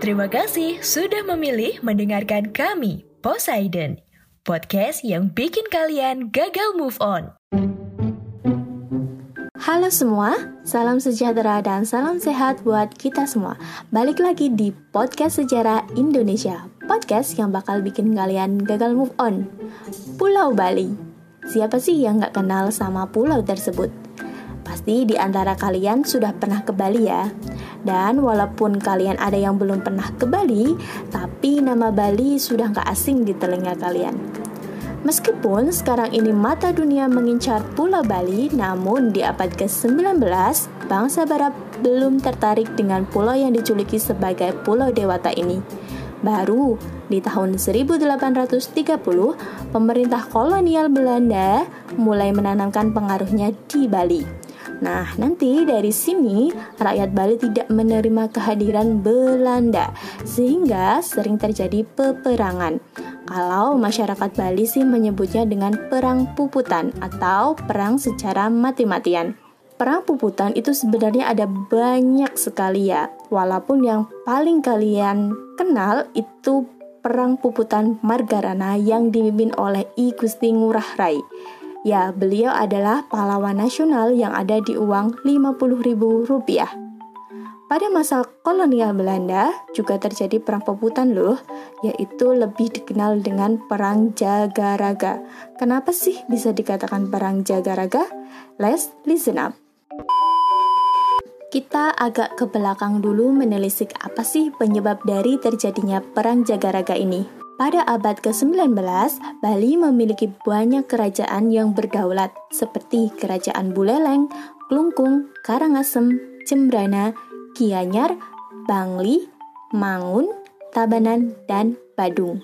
Terima kasih sudah memilih mendengarkan kami, Poseidon, podcast yang bikin kalian gagal move on. Halo semua, salam sejahtera dan salam sehat buat kita semua. Balik lagi di podcast sejarah Indonesia, podcast yang bakal bikin kalian gagal move on. Pulau Bali. Siapa sih yang nggak kenal sama pulau tersebut? Pasti di antara kalian sudah pernah ke Bali ya. Dan walaupun kalian ada yang belum pernah ke Bali, tapi nama Bali sudah nggak asing di telinga kalian. Meskipun sekarang ini mata dunia mengincar Pulau Bali, namun di abad ke-19, bangsa Barat belum tertarik dengan pulau yang dijuluki sebagai Pulau Dewata ini. Baru di tahun 1830, pemerintah kolonial Belanda mulai menanamkan pengaruhnya di Bali. Nah, nanti dari sini rakyat Bali tidak menerima kehadiran Belanda, sehingga sering terjadi peperangan. Kalau masyarakat Bali sih menyebutnya dengan perang puputan atau perang secara mati-matian. Perang puputan itu sebenarnya ada banyak sekali ya, walaupun yang paling kalian kenal itu perang puputan Margarana yang dipimpin oleh I Gusti Ngurah Rai. Ya, beliau adalah pahlawan nasional yang ada di uang Rp50.000. Pada masa kolonial Belanda juga terjadi perang peputan loh, yaitu lebih dikenal dengan Perang Jagaraga. Kenapa sih bisa dikatakan Perang Jagaraga? Let's listen up. Kita agak ke belakang dulu menelisik apa sih penyebab dari terjadinya Perang Jagaraga ini. Pada abad ke-19, Bali memiliki banyak kerajaan yang berdaulat seperti Kerajaan Buleleng, Klungkung, Karangasem, Cembrana, Gianyar, Bangli, Mangun, Tabanan, dan Badung.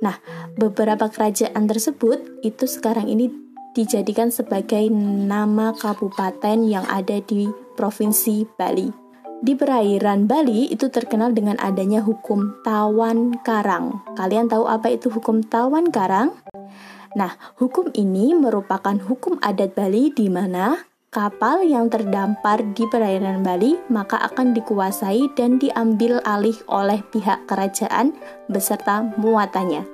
Nah, beberapa kerajaan tersebut itu sekarang ini dijadikan sebagai nama kabupaten yang ada di Provinsi Bali. Di perairan Bali itu terkenal dengan adanya hukum tawan karang. Kalian tahu apa itu hukum tawan karang? Nah, hukum ini merupakan hukum adat Bali di mana kapal yang terdampar di perairan Bali maka akan dikuasai dan diambil alih oleh pihak kerajaan beserta muatannya.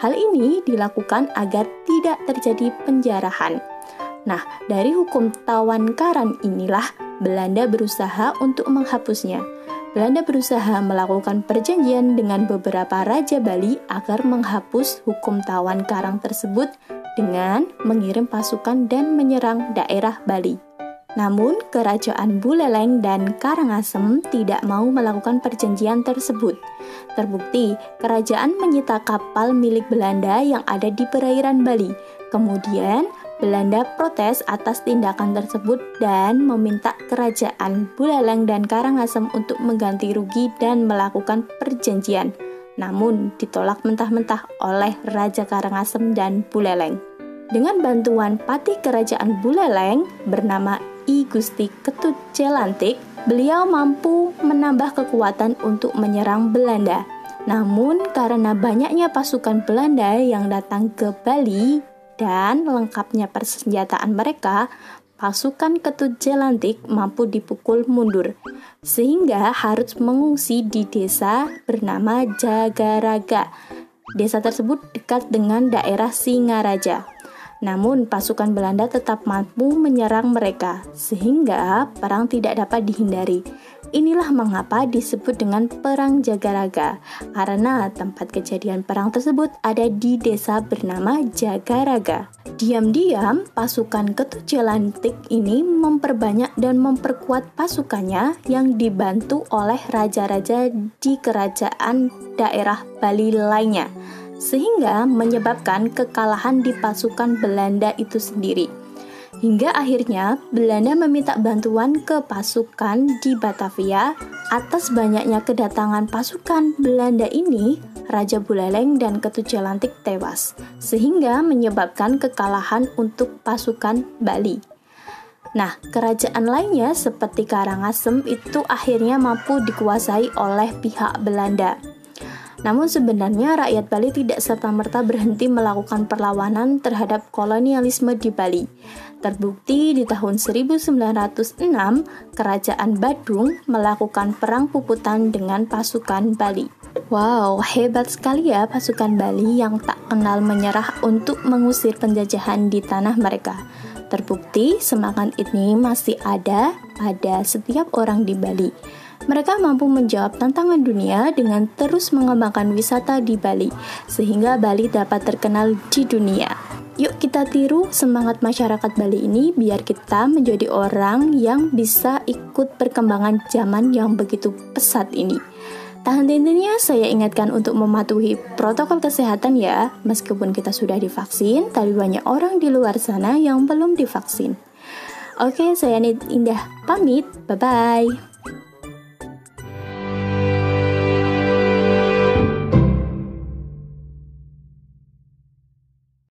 Hal ini dilakukan agar tidak terjadi penjarahan. Nah, dari hukum tawan karan inilah Belanda berusaha untuk menghapusnya. Belanda berusaha melakukan perjanjian dengan beberapa raja Bali agar menghapus hukum tawan karang tersebut dengan mengirim pasukan dan menyerang daerah Bali. Namun, kerajaan Buleleng dan Karangasem tidak mau melakukan perjanjian tersebut. Terbukti, kerajaan menyita kapal milik Belanda yang ada di perairan Bali. Kemudian, Belanda protes atas tindakan tersebut dan meminta kerajaan Buleleng dan Karangasem untuk mengganti rugi dan melakukan perjanjian. Namun ditolak mentah-mentah oleh Raja Karangasem dan Buleleng. Dengan bantuan patih kerajaan Buleleng bernama I Gusti Ketut Jelantik, beliau mampu menambah kekuatan untuk menyerang Belanda. Namun karena banyaknya pasukan Belanda yang datang ke Bali, dan lengkapnya persenjataan mereka, pasukan ketut Jelantik mampu dipukul mundur, sehingga harus mengungsi di desa bernama Jagaraga. Desa tersebut dekat dengan daerah Singaraja. Namun, pasukan Belanda tetap mampu menyerang mereka, sehingga perang tidak dapat dihindari. Inilah mengapa disebut dengan Perang Jagaraga, karena tempat kejadian perang tersebut ada di desa bernama Jagaraga. Diam-diam, pasukan Ketujelantik ini memperbanyak dan memperkuat pasukannya yang dibantu oleh raja-raja di kerajaan daerah Bali lainnya sehingga menyebabkan kekalahan di pasukan Belanda itu sendiri. Hingga akhirnya Belanda meminta bantuan ke pasukan di Batavia atas banyaknya kedatangan pasukan Belanda ini, Raja Buleleng dan Ketujalantik tewas, sehingga menyebabkan kekalahan untuk pasukan Bali. Nah, kerajaan lainnya seperti Karangasem itu akhirnya mampu dikuasai oleh pihak Belanda. Namun sebenarnya rakyat Bali tidak serta-merta berhenti melakukan perlawanan terhadap kolonialisme di Bali. Terbukti di tahun 1906, Kerajaan Badung melakukan perang puputan dengan pasukan Bali. Wow, hebat sekali ya pasukan Bali yang tak kenal menyerah untuk mengusir penjajahan di tanah mereka. Terbukti semangat ini masih ada pada setiap orang di Bali. Mereka mampu menjawab tantangan dunia dengan terus mengembangkan wisata di Bali, sehingga Bali dapat terkenal di dunia. Yuk kita tiru semangat masyarakat Bali ini biar kita menjadi orang yang bisa ikut perkembangan zaman yang begitu pesat ini. Tahan tentunya saya ingatkan untuk mematuhi protokol kesehatan ya, meskipun kita sudah divaksin, tapi banyak orang di luar sana yang belum divaksin. Oke, saya Indah pamit, bye-bye.